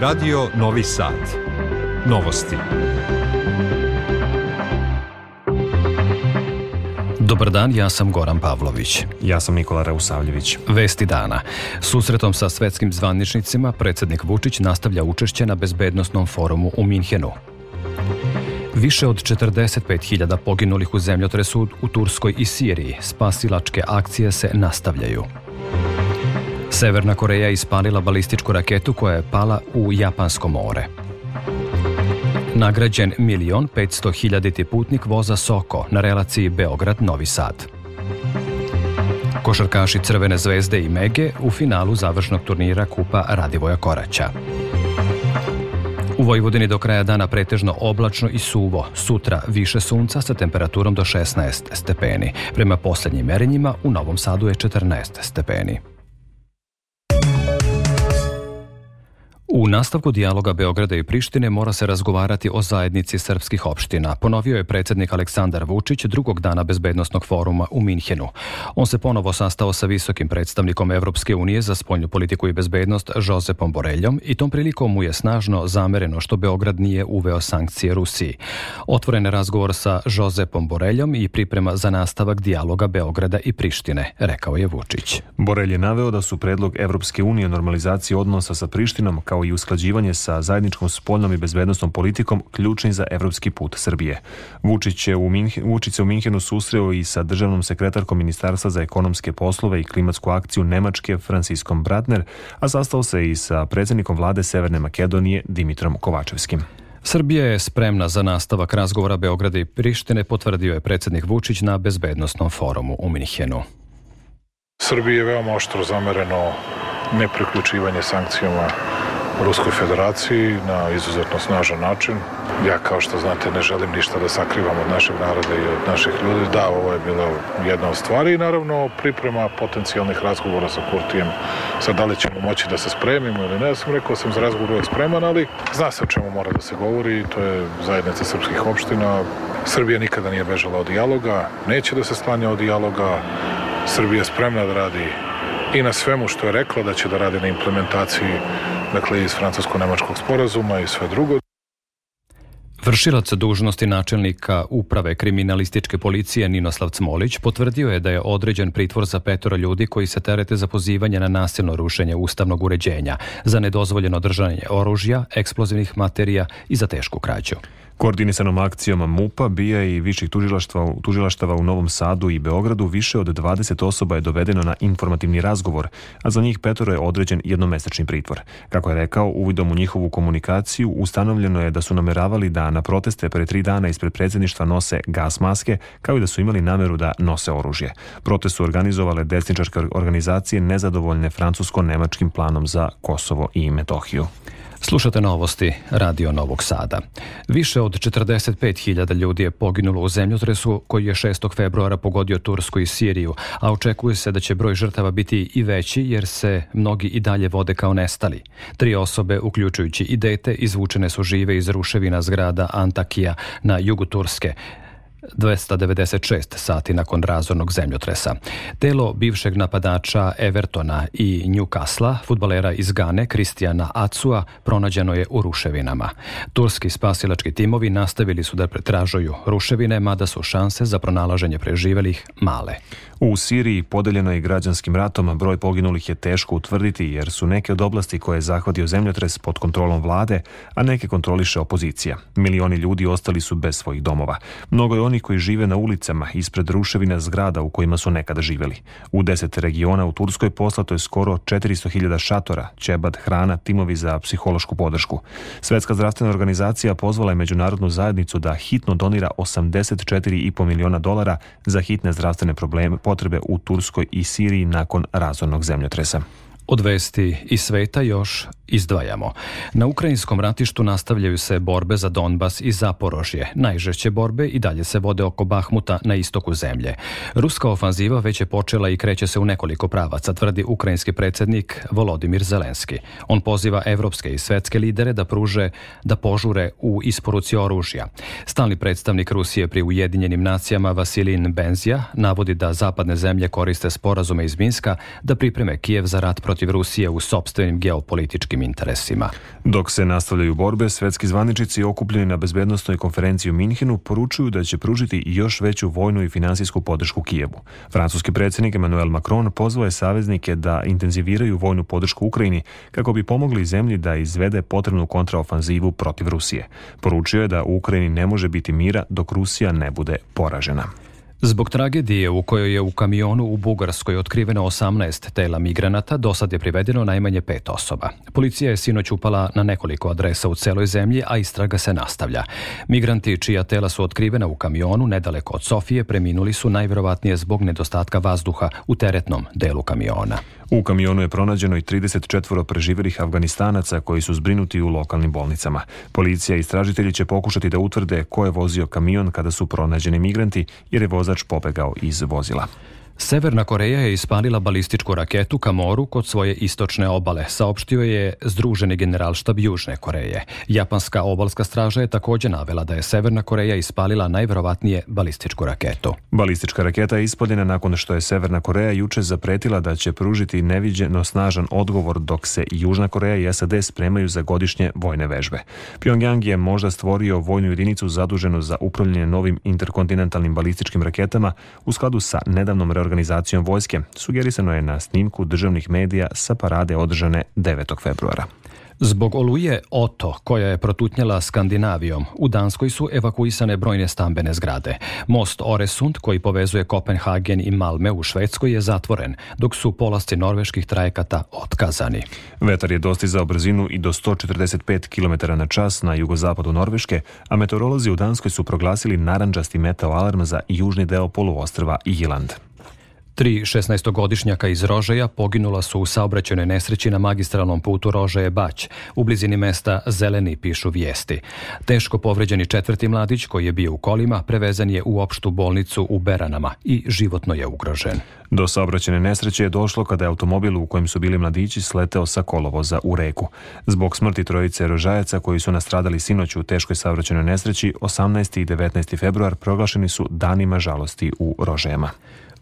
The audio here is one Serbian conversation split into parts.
Radio Novi Sad. Novosti. Dobar dan, ja sam Goran Pavlović. Ja sam Nikola Rausavljević. Vesti dana. Susretom sa svetskim zvaničnicima predsednik Vučić nastavlja učešće na bezbednostnom forumu u Minhenu. Više od 45.000 poginulih u zemljotresu u Turskoj i Siriji. Spasilačke akcije se nastavljaju. Severna Koreja ispalila balističku raketu koja je pala u Japansko more. Nagrađen milion 500 hiljaditi putnik voza Soko na relaciji Beograd-Novi Sad. Košarkaši Crvene zvezde i Mege u finalu završnog turnira Kupa Radivoja Koraća. U Vojvodini do kraja dana pretežno oblačno i suvo. Sutra više sunca sa temperaturom do 16 stepeni. Prema poslednjim merenjima u Novom Sadu je 14 stepeni. U nastavku dijaloga Beograda i Prištine mora se razgovarati o zajednici srpskih opština, ponovio je predsednik Aleksandar Vučić drugog dana bezbednostnog foruma u Minhenu. On se ponovo sastao sa visokim predstavnikom Evropske unije za spoljnu politiku i bezbednost Josepom Boreljom i tom prilikom mu je snažno zamereno što Beograd nije uveo sankcije Rusiji. Otvoren razgovor sa Josepom Boreljom i priprema za nastavak dijaloga Beograda i Prištine, rekao je Vučić. Borelj je naveo da su predlog Evropske unije normalizaciji odnosa sa Prištinom kao kao i usklađivanje sa zajedničkom spoljnom i bezbednostnom politikom ključni za evropski put Srbije. Vučić, je u Minhe, Vučić se u Minhenu susreo i sa državnom sekretarkom Ministarstva za ekonomske poslove i klimatsku akciju Nemačke Franciskom Bratner, a sastao se i sa predsednikom vlade Severne Makedonije Dimitrom Kovačevskim. Srbija je spremna za nastavak razgovora Beograda i Prištine, potvrdio je predsednik Vučić na bezbednostnom forumu u Minhenu. Srbiji je veoma oštro zamereno nepriključivanje sankcijama Ruskoj federaciji na izuzetno snažan način. Ja, kao što znate, ne želim ništa da sakrivam od našeg naroda i od naših ljudi. Da, ovo je bila jedna od stvari i naravno priprema potencijalnih razgovora sa Kurtijem. Sad, da li ćemo moći da se spremimo ili ne, ja sam rekao sam za razgovor uvek spreman, ali zna se o čemu mora da se govori. To je zajednica srpskih opština. Srbija nikada nije bežala od dijaloga, neće da se sklanja od dijaloga. Srbija je spremna da radi i na svemu što je rekla da će da radi na implementaciji dakle iz francusko-nemačkog sporazuma i sve drugo. Vršilac dužnosti načelnika uprave kriminalističke policije Ninoslav Cmolić potvrdio je da je određen pritvor za petoro ljudi koji se terete za pozivanje na nasilno rušenje ustavnog uređenja, za nedozvoljeno držanje oružja, eksplozivnih materija i za tešku krađu. Koordinisanom akcijom MUPA, BIA i viših tužilaštva, tužilaštava u Novom Sadu i Beogradu više od 20 osoba je dovedeno na informativni razgovor, a za njih petoro je određen jednomesečni pritvor. Kako je rekao, uvidom u njihovu komunikaciju ustanovljeno je da su nameravali da na proteste pre tri dana ispred predsjedništva nose gas maske, kao i da su imali nameru da nose oružje. Protest su organizovale desničarske organizacije nezadovoljne francusko-nemačkim planom za Kosovo i Metohiju. Slušate novosti Radio Novog Sada. Više od 45.000 ljudi je poginulo u zemljotresu koji je 6. februara pogodio Tursku i Siriju, a očekuje se da će broj žrtava biti i veći jer se mnogi i dalje vode kao nestali. Tri osobe, uključujući i dete, izvučene su žive iz ruševina zgrada Antakija na jugu Turske. 296 sati nakon razornog zemljotresa. Telo bivšeg napadača Evertona i Newcastle, futbalera iz Gane, Kristijana Acua, pronađeno je u ruševinama. Turski spasilački timovi nastavili su da pretražuju ruševine, mada su šanse za pronalaženje preživelih male. U Siriji, podeljenoj građanskim ratom, broj poginulih je teško utvrditi jer su neke od oblasti koje je zahvatio zemljotres pod kontrolom vlade, a neke kontroliše opozicija. Milioni ljudi ostali su bez svojih domova. Mnogo je onih koji žive na ulicama ispred ruševina zgrada u kojima su nekada živeli. U deset regiona u Turskoj poslato je skoro 400.000 šatora, ćebad, hrana, timovi za psihološku podršku. Svetska zdravstvena organizacija pozvala je međunarodnu zajednicu da hitno donira 84,5 miliona dolara za hitne zdravstvene probleme potrebe u Turskoj i Siriji nakon razornog zemljotresa. Od vesti i sveta još izdvajamo. Na ukrajinskom ratištu nastavljaju se borbe za Donbas i Zaporožje. Najžešće borbe i dalje se vode oko Bahmuta na istoku zemlje. Ruska ofanziva već je počela i kreće se u nekoliko pravaca, tvrdi ukrajinski predsednik Volodimir Zelenski. On poziva evropske i svetske lidere da pruže, da požure u isporuci oružja. Stalni predstavnik Rusije pri Ujedinjenim nacijama Vasilin Benzija navodi da zapadne zemlje koriste sporazume iz Minska da pripreme Kijev za rat protiv protiv Rusije u sobstvenim geopolitičkim interesima. Dok se nastavljaju borbe, svetski zvaničici okupljeni na bezbednostnoj konferenciji u Minhenu poručuju da će pružiti još veću vojnu i finansijsku podršku Kijevu. Francuski predsjednik Emmanuel Macron pozvao je saveznike da intenziviraju vojnu podršku Ukrajini kako bi pomogli zemlji da izvede potrebnu kontraofanzivu protiv Rusije. Poručio je da u Ukrajini ne može biti mira dok Rusija ne bude poražena. Zbog tragedije u kojoj je u kamionu u Bugarskoj otkriveno 18 tela migranata, do sad je privedeno najmanje pet osoba. Policija je sinoć upala na nekoliko adresa u celoj zemlji, a istraga se nastavlja. Migranti čija tela su otkrivena u kamionu nedaleko od Sofije preminuli su najverovatnije zbog nedostatka vazduha u teretnom delu kamiona. U kamionu je pronađeno i 34 preživjelih Afganistanaca koji su zbrinuti u lokalnim bolnicama. Policija i istražitelji će pokušati da utvrde ko je vozio kamion kada su pronađeni migranti jer je vozač pobegao iz vozila. Severna Koreja je ispalila balističku raketu ka moru kod svoje istočne obale, saopštio je Združeni generalštab Južne Koreje. Japanska obalska straža je takođe navela da je Severna Koreja ispalila najverovatnije balističku raketu. Balistička raketa je ispaljena nakon što je Severna Koreja juče zapretila da će pružiti neviđeno snažan odgovor dok se Južna Koreja i SAD spremaju za godišnje vojne vežbe. Pyongyang je možda stvorio vojnu jedinicu zaduženu za upravljanje novim interkontinentalnim balističkim raketama u skladu sa nedavnom reorganizacijom organizacijom vojske, sugerisano je na snimku državnih medija sa parade održane 9. februara. Zbog oluje Oto, koja je protutnjala Skandinavijom, u Danskoj su evakuisane brojne stambene zgrade. Most Oresund, koji povezuje Kopenhagen i Malme u Švedskoj, je zatvoren, dok su polasci norveških trajekata otkazani. Vetar je dostizao brzinu i do 145 km na čas na jugozapadu Norveške, a meteorolozi u Danskoj su proglasili naranđasti meteo alarm za južni deo poluostrva Iland. Tri 16-godišnjaka iz Rožeja poginula su u saobraćenoj nesreći na magistralnom putu Rožeje-Bać. U blizini mesta Zeleni pišu vijesti. Teško povređeni četvrti mladić koji je bio u kolima prevezan je u opštu bolnicu u Beranama i životno je ugrožen. Do saobraćene nesreće je došlo kada je automobil u kojem su bili mladići sleteo sa kolovoza u reku. Zbog smrti trojice rožajaca koji su nastradali sinoć u teškoj saobraćenoj nesreći, 18. i 19. februar proglašeni su danima žalosti u Rožejama.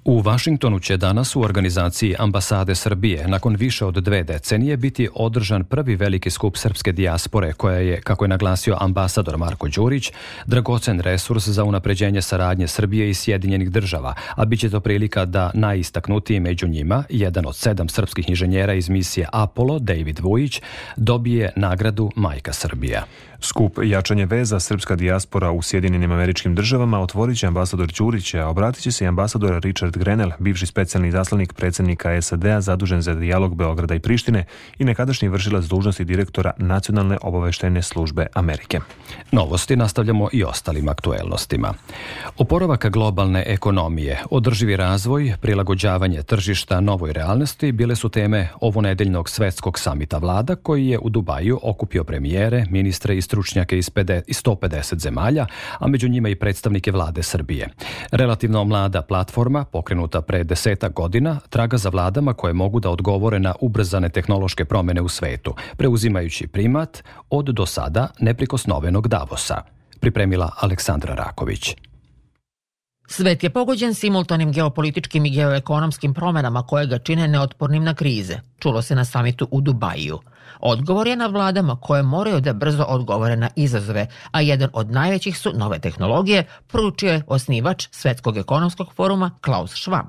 U Vašingtonu će danas u organizaciji ambasade Srbije nakon više od dve decenije biti održan prvi veliki skup srpske dijaspore koja je, kako je naglasio ambasador Marko Đurić, dragocen resurs za unapređenje saradnje Srbije i Sjedinjenih država, a bit će to prilika da najistaknutiji među njima, jedan od sedam srpskih inženjera iz misije Apollo, David Vujić, dobije nagradu Majka Srbija. Skup jačanje veza srpska dijaspora u Sjedinjenim američkim državama otvorit će ambasador Ćurić, a obratit će se i ambasador Richard Grenell, bivši specijalni zaslanik predsednika SAD-a zadužen za dijalog Beograda i Prištine i nekadašnji vršilac dužnosti direktora Nacionalne obaveštene službe Amerike. Novosti nastavljamo i ostalim aktuelnostima. Oporavak globalne ekonomije, održivi razvoj, prilagođavanje tržišta novoj realnosti bile su teme ovonedeljnog svetskog samita vlada koji je u Dubaju okupio premijere, ministre i stručnjake iz 150 zemalja, a među njima i predstavnike vlade Srbije. Relativno mlada platforma, pokrenuta pre deseta godina, traga za vladama koje mogu da odgovore na ubrzane tehnološke promene u svetu, preuzimajući primat od do sada neprikosnovenog Davosa, pripremila Aleksandra Raković. Svet je pogođen simultanim geopolitičkim i geoekonomskim promenama koje ga čine neotpornim na krize, čulo se na samitu u Dubaju. Odgovor je na vladama koje moraju da brzo odgovore na izazove, a jedan od najvećih su nove tehnologije, poručio je osnivač Svetskog ekonomskog foruma Klaus Schwab.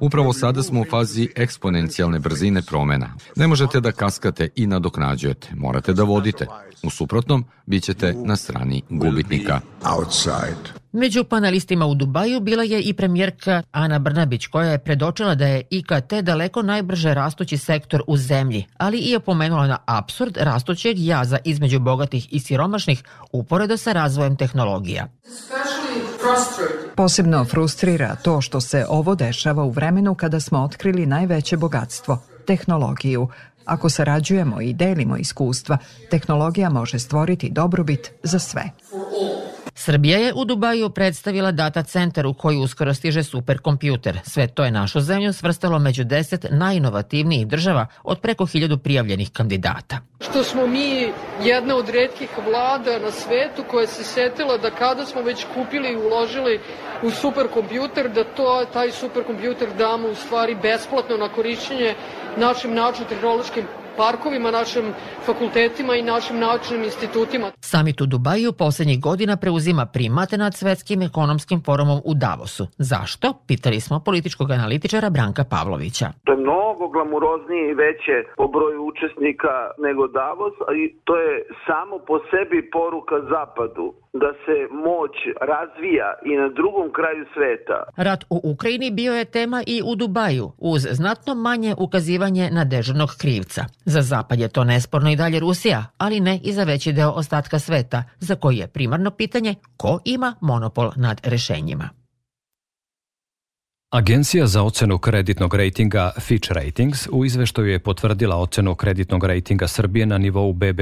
Upravo sada smo u fazi eksponencijalne brzine promena. Ne možete da kaskate i nadoknađujete, morate da vodite. U suprotnom, bit ćete na strani gubitnika. Među panelistima u Dubaju bila je i premijerka Ana Brnabić koja je predočila da je IKT daleko najbrže rastući sektor u zemlji, ali i opomenula na absurd rastućeg jaza između bogatih i siromašnih uporedo sa razvojem tehnologija. Posebno frustrira to što se ovo dešava u vremenu kada smo otkrili najveće bogatstvo, tehnologiju. Ako sarađujemo i delimo iskustva, tehnologija može stvoriti dobrobit za sve. Srbija je u Dubaju predstavila data centar u koji uskoro stiže superkompjuter. Sve to je našu zemlju svrstalo među deset najinovativnijih država od preko hiljadu prijavljenih kandidata. Što smo mi jedna od redkih vlada na svetu koja se setila da kada smo već kupili i uložili u superkompjuter, da to, taj superkompjuter damo u stvari besplatno na korišćenje našim naučno-tehnološkim parkovima, našim fakultetima i našim naučnim institutima. Samit u Dubaju poslednjih godina preuzima primate nad svetskim ekonomskim forumom u Davosu. Zašto? Pitali smo političkog analitičara Branka Pavlovića. To je mnogo glamuroznije i veće po broju učesnika nego Davos, a to je samo po sebi poruka Zapadu da se moć razvija i na drugom kraju sveta. Rat u Ukrajini bio je tema i u Dubaju, uz znatno manje ukazivanje na dežurnog krivca. Za Zapad je to nesporno i dalje Rusija, ali ne i za veći deo ostatka sveta, za koji je primarno pitanje ko ima monopol nad rešenjima. Agencija za ocenu kreditnog rejtinga Fitch Ratings u izveštaju je potvrdila ocenu kreditnog rejtinga Srbije na nivou BB+,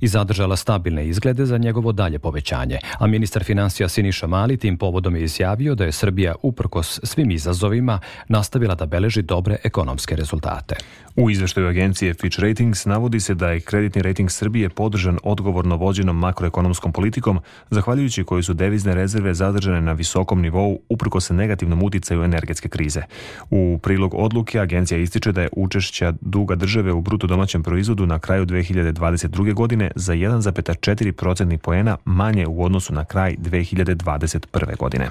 i zadržala stabilne izglede za njegovo dalje povećanje, a ministar financija Siniša Mali tim povodom je izjavio da je Srbija uprkos svim izazovima nastavila da beleži dobre ekonomske rezultate. U izveštaju agencije Fitch Ratings navodi se da je kreditni rejting Srbije podržan odgovorno vođenom makroekonomskom politikom, zahvaljujući koji su devizne rezerve zadržane na visokom nivou uprkos negativnom uticaju energetske krize. U prilog odluke agencija ističe da je učešća duga države u bruto domaćem proizvodu na kraju 2022. godine za 1,4 procentnih poena manje u odnosu na kraj 2021. godine.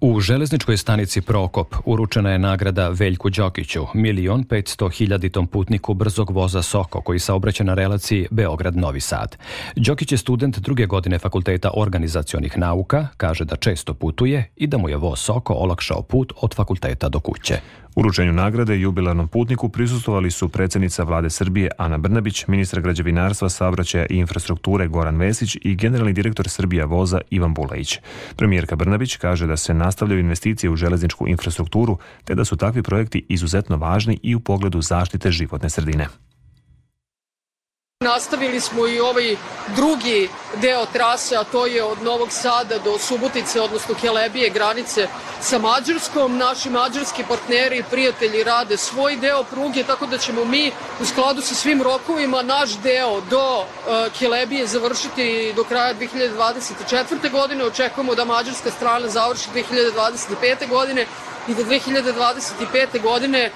U železničkoj stanici Prokop uručena je nagrada Veljku Đokiću, milion 500 hiljaditom putniku brzog voza Soko koji saobraća na relaciji Beograd-Novi Sad. Đokić je student druge godine Fakulteta organizacionih nauka, kaže da često putuje i da mu je voz Soko olakšao put od fakulteta do kuće. Uručenju nagrade jubilarnom putniku prisustovali su predsednica vlade Srbije Ana Brnabić, ministar građevinarstva, saobraćaja i infrastrukture Goran Vesić i generalni direktor Srbija voza Ivan Bulajić. Premijerka Brnabić kaže da se nastavljaju investicije u železničku infrastrukturu, te da su takvi projekti izuzetno važni i u pogledu zaštite životne sredine. Nastavili smo i ovaj drugi deo trase, a to je od Novog Sada do Subotice, odnosno Kelebije, granice sa Mađarskom. Naši mađarski partneri i prijatelji rade svoj deo pruge, tako da ćemo mi u skladu sa svim rokovima naš deo do uh, Kelebije završiti do kraja 2024. godine. Očekujemo da mađarska strana završi 2025. godine i da 2025. godine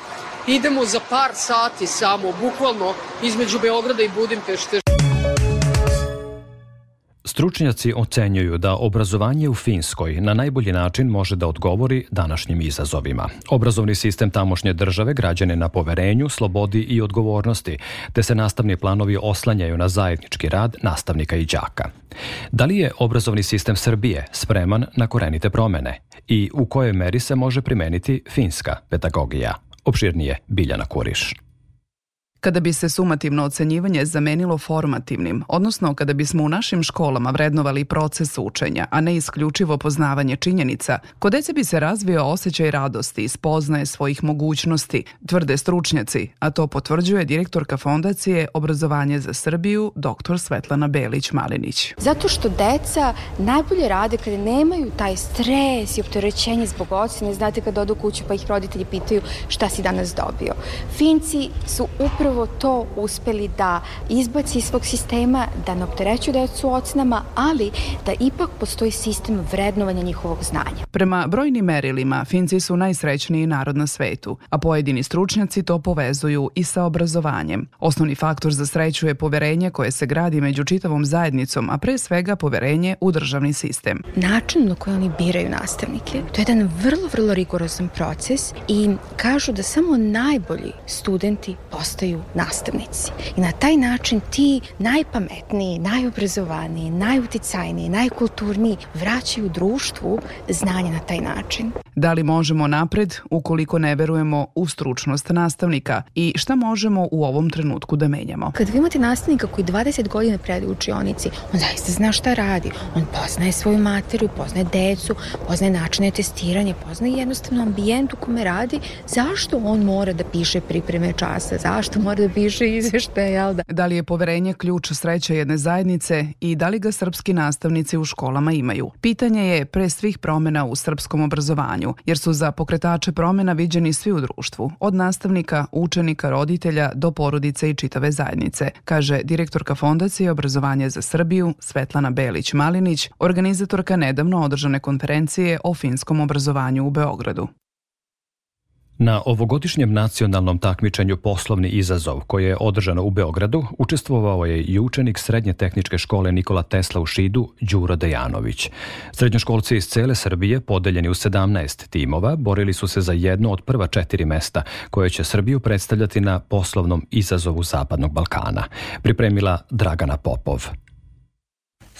idemo za par sati samo, bukvalno između Beograda i Budimpešte. Stručnjaci ocenjuju da obrazovanje u Finskoj na najbolji način može da odgovori današnjim izazovima. Obrazovni sistem tamošnje države građane na poverenju, slobodi i odgovornosti, te se nastavni planovi oslanjaju na zajednički rad nastavnika i đaka. Da li je obrazovni sistem Srbije spreman na korenite promene i u kojoj meri se može primeniti finska pedagogija? Opširnije Biljana Kuriš. Kada bi se sumativno ocenjivanje zamenilo formativnim, odnosno kada bismo u našim školama vrednovali proces učenja, a ne isključivo poznavanje činjenica, kod dece bi se razvio osjećaj radosti i spoznaje svojih mogućnosti, tvrde stručnjaci, a to potvrđuje direktorka Fondacije Obrazovanje za Srbiju, dr. Svetlana Belić-Malinić. Zato što deca najbolje rade kada nemaju taj stres i opterećenje zbog ocene. Znate kad odu kuću pa ih roditelji pitaju šta si danas dobio. Finci su upravo upravo to uspeli da izbaci iz svog sistema, da ne opterećuju decu ocenama, ali da ipak postoji sistem vrednovanja njihovog znanja. Prema brojnim merilima, Finci su najsrećniji narod na svetu, a pojedini stručnjaci to povezuju i sa obrazovanjem. Osnovni faktor za sreću je poverenje koje se gradi među čitavom zajednicom, a pre svega poverenje u državni sistem. Način na koji oni biraju nastavnike, to je jedan vrlo, vrlo rigorozan proces i kažu da samo najbolji studenti postaju nastavnici. I na taj način ti najpametniji, najobrazovaniji, najuticajniji, najkulturniji vraćaju društvu znanje na taj način. Da li možemo napred ukoliko ne verujemo u stručnost nastavnika i šta možemo u ovom trenutku da menjamo? Kad vi imate nastavnika koji 20 godina predi u učionici, on zaista zna šta radi. On poznaje svoju materiju, poznaje decu, poznaje načine testiranja, poznaje jednostavno ambijent u kome radi. Zašto on mora da piše pripreme časa? Zašto mora da piše izveštaj, jel da? Da li je poverenje ključ sreće jedne zajednice i da li ga srpski nastavnici u školama imaju? Pitanje je pre svih promena u srpskom obrazovanju, jer su za pokretače promena viđeni svi u društvu, od nastavnika, učenika, roditelja do porodice i čitave zajednice, kaže direktorka Fondacije obrazovanje za Srbiju Svetlana Belić-Malinić, organizatorka nedavno održane konferencije o finskom obrazovanju u Beogradu. Na ovogodišnjem nacionalnom takmičenju Poslovni izazov, koje je održano u Beogradu, učestvovao je i učenik Srednje tehničke škole Nikola Tesla u Šidu, Đuro Dejanović. Srednjoškolci iz cele Srbije, podeljeni u 17 timova, borili su se za jedno od prva četiri mesta, koje će Srbiju predstavljati na poslovnom izazovu Zapadnog Balkana. Pripremila Dragana Popov.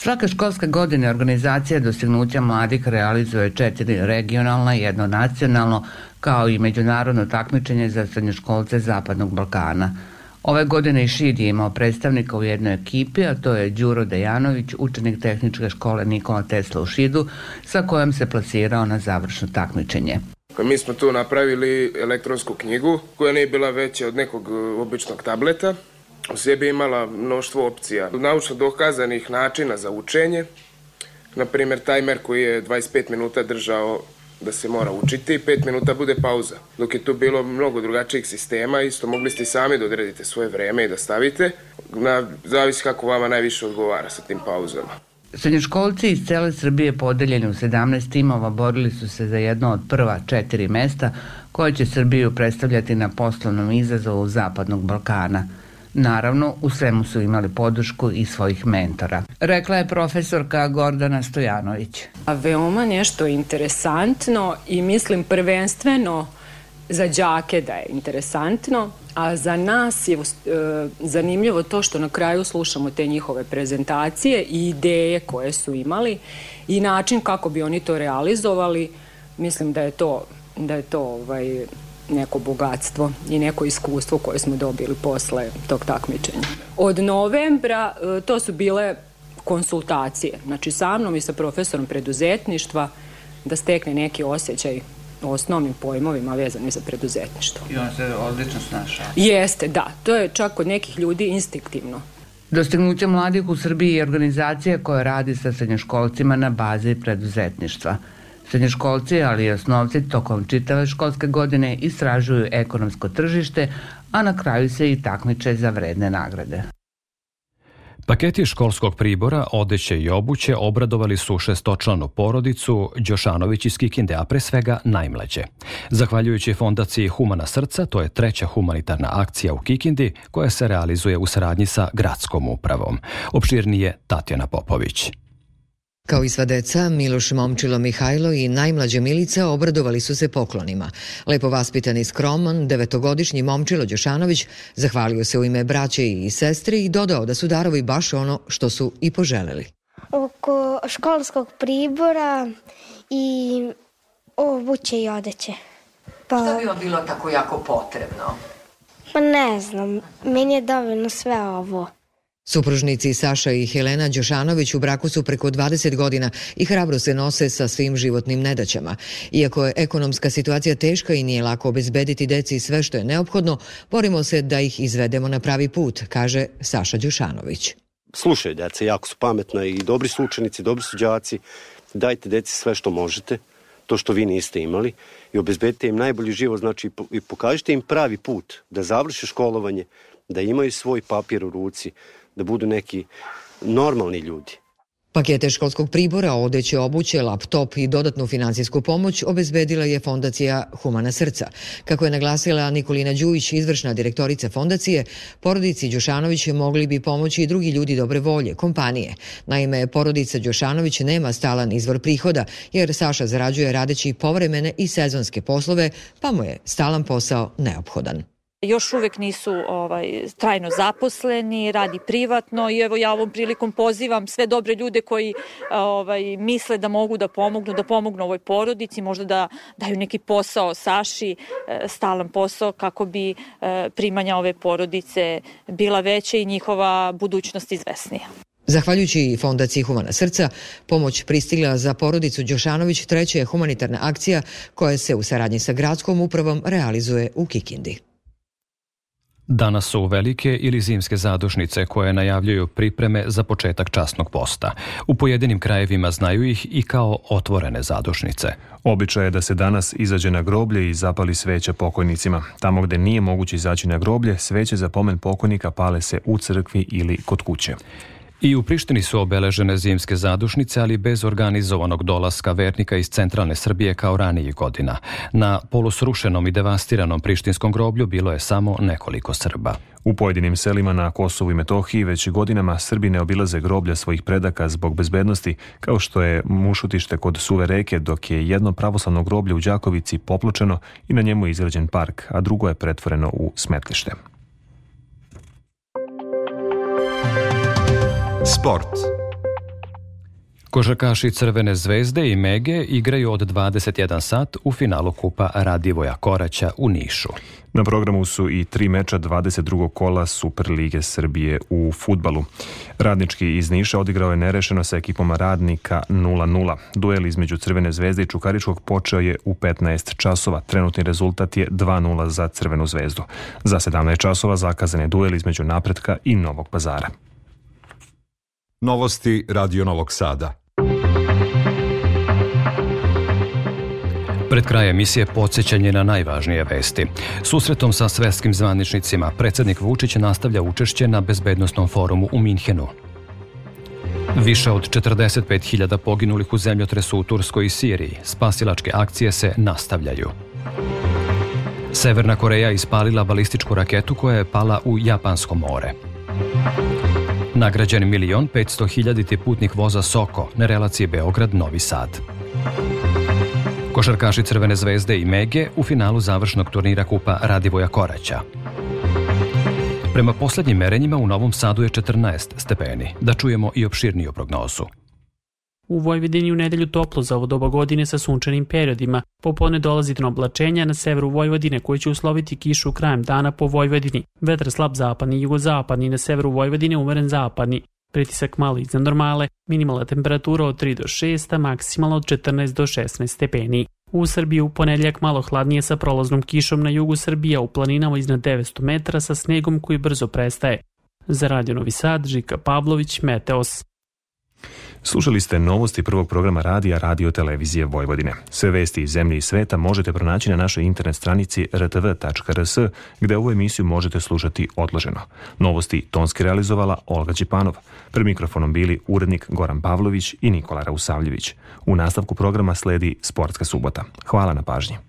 Svaka školska godina organizacija dostignuća mladih realizuje četiri regionalna, jedno nacionalno, kao i međunarodno takmičenje za srednjoškolce Zapadnog Balkana. Ove godine i Šid je imao predstavnika u jednoj ekipi, a to je Đuro Dejanović, učenik tehničke škole Nikola Tesla u Šidu, sa kojom se plasirao na završno takmičenje. Mi smo tu napravili elektronsku knjigu koja nije bila veća od nekog običnog tableta u sebi imala mnoštvo opcija, naučno dokazanih načina za učenje, na primjer tajmer koji je 25 minuta držao da se mora učiti i 5 minuta bude pauza. Dok je tu bilo mnogo drugačijih sistema, isto mogli ste sami da odredite svoje vreme i da stavite, na, zavisi kako vama najviše odgovara sa tim pauzama. Srednjoškolci iz cele Srbije podeljeni u 17 timova borili su se za jedno od prva četiri mesta koje će Srbiju predstavljati na poslovnom izazovu Zapadnog Balkana – Naravno, u svemu su imali podršku i svojih mentora. Rekla je profesorka Gordana Stojanović. A veoma nešto interesantno i mislim prvenstveno za đake da je interesantno, a za nas je e, zanimljivo to što na kraju slušamo te njihove prezentacije i ideje koje su imali i način kako bi oni to realizovali. Mislim da je to da je to ovaj neko bogatstvo i neko iskustvo koje smo dobili posle tog takmičenja. Od novembra e, to su bile konsultacije, znači sa mnom i sa profesorom preduzetništva da stekne neki osjećaj o osnovnim pojmovima vezani za preduzetništvo. I on se odlično snašao. Jeste, da. To je čak kod nekih ljudi instinktivno. Dostignuće mladih u Srbiji je organizacija koja radi sa srednjoškolcima na bazi preduzetništva – Srednjoškolci, ali i osnovci tokom čitave školske godine istražuju ekonomsko tržište, a na kraju se i takmiče za vredne nagrade. Paketi školskog pribora, odeće i obuće obradovali su šestočlanu porodicu Đošanović iz Kikinde, a pre svega najmlađe. Zahvaljujući fondaciji Humana srca, to je treća humanitarna akcija u Kikindi koja se realizuje u saradnji sa gradskom upravom. Opširnije Tatjana Popović. Kao i sva deca, Miloš Momčilo Mihajlo i najmlađa Milica obradovali su se poklonima. Lepo vaspitan i skroman, devetogodišnji Momčilo Đošanović zahvalio se u ime braće i sestri i dodao da su darovi baš ono što su i poželeli. Oko školskog pribora i obuće i odeće. Pa... Što bi vam bilo tako jako potrebno? Pa ne znam, meni je dovoljno sve ovo. Supružnici Saša i Helena Đošanović u braku su preko 20 godina i hrabro se nose sa svim životnim nedaćama. Iako je ekonomska situacija teška i nije lako obezbediti deci sve što je neophodno, borimo se da ih izvedemo na pravi put, kaže Saša Đošanović. Slušaj, deca, jako su pametna i dobri su učenici, dobri su đaci. Dajte deci sve što možete, to što vi niste imali i obezbedite im najbolji život, znači i pokažite im pravi put da završe školovanje, da imaju svoj papir u ruci, da budu neki normalni ljudi. Pakete školskog pribora, odeće, obuće, laptop i dodatnu finansijsku pomoć obezbedila je fondacija Humana srca. Kako je naglasila Nikolina Đujić, izvršna direktorica fondacije, porodici Đošanović mogli bi pomoći i drugi ljudi dobre volje, kompanije. Naime, porodica Đošanović nema stalan izvor prihoda, jer Saša zarađuje radeći povremene i sezonske poslove, pa mu je stalan posao neophodan još uvek nisu ovaj, trajno zaposleni, radi privatno i evo ja ovom prilikom pozivam sve dobre ljude koji ovaj, misle da mogu da pomognu, da pomognu ovoj porodici, možda da daju neki posao Saši, e, stalan posao kako bi e, primanja ove porodice bila veća i njihova budućnost izvesnija. Zahvaljujući Fondaciji Humana srca, pomoć pristigla za porodicu Đošanović treća je humanitarna akcija koja se u saradnji sa gradskom upravom realizuje u Kikindi. Danas su velike ili zimske zadušnice koje najavljuju pripreme za početak časnog posta. U pojedinim krajevima znaju ih i kao otvorene zadušnice. Običaj je da se danas izađe na groblje i zapali sveće pokojnicima. Tamo gde nije moguće izaći na groblje, sveće za pomen pokojnika pale se u crkvi ili kod kuće. I u Prištini su obeležene zimske zadušnice, ali bez organizovanog dolaska vernika iz centralne Srbije kao ranijih godina. Na polusrušenom i devastiranom prištinskom groblju bilo je samo nekoliko Srba. U pojedinim selima na Kosovu i Metohiji već godinama Srbi ne obilaze groblja svojih predaka zbog bezbednosti, kao što je mušutište kod Suve reke, dok je jedno pravoslavno groblje u Đakovici popločeno i na njemu je izgrađen park, a drugo je pretvoreno u smetlište. Sport. Košarkaši Crvene zvezde i Mege igraju od 21 sat u finalu Kupa Radivoja Koraća u Nišu. Na programu su i tri meča 22. kola Superlige Srbije u futbalu. Radnički iz Niša odigrao je nerešeno sa ekipom Radnika 0-0. Duel između Crvene zvezde i Čukaričkog počeo je u 15 časova. Trenutni rezultat je 2-0 za Crvenu zvezdu. Za 17 časova zakazan je duel između Napretka i Novog pazara. Novosti Radio Novog Sada. Pred kraj emisije podsjećanje na najvažnije vesti. Susretom sa svetskim zvaničnicima, predsednik Vučić nastavlja učešće na bezbednostnom forumu u Minhenu. Više od 45.000 poginulih u zemljotresu u Turskoj i Siriji. Spasilačke akcije se nastavljaju. Severna Koreja ispalila balističku raketu koja je pala u Japansko more. Nagrađen milion 500 hiljaditi putnik voza Soko na relaciji Beograd-Novi Sad. Košarkaši Crvene zvezde i Mege u finalu završnog turnira Kupa Radivoja Koraća. Prema poslednjim merenjima u Novom Sadu je 14 stepeni. Da čujemo i opširniju prognozu. U Vojvodini u nedelju toplo za ovo doba godine sa sunčanim periodima. Popodne dolazi do oblačenja na severu Vojvodine koji će usloviti kišu krajem dana po Vojvodini. Vetar slab zapadni i jugozapadni na severu Vojvodine umeren zapadni. Pritisak malo iznad normale, minimalna temperatura od 3 do 6, a maksimalno od 14 do 16 stepeni. U Srbiji u ponedljak malo hladnije sa prolaznom kišom na jugu Srbija u planinama iznad 900 metara sa snegom koji brzo prestaje. Za Radio Novi Sad, Žika Pavlović, Meteos. Slušali ste novosti prvog programa radija Radio Televizije Vojvodine. Sve vesti iz zemlje i sveta možete pronaći na našoj internet stranici rtv.rs, gde ovu emisiju možete slušati odloženo. Novosti tonski realizovala Olga Đipanov. Pred mikrofonom bili urednik Goran Pavlović i Nikola Rausavljević. U nastavku programa sledi Sportska subota. Hvala na pažnji.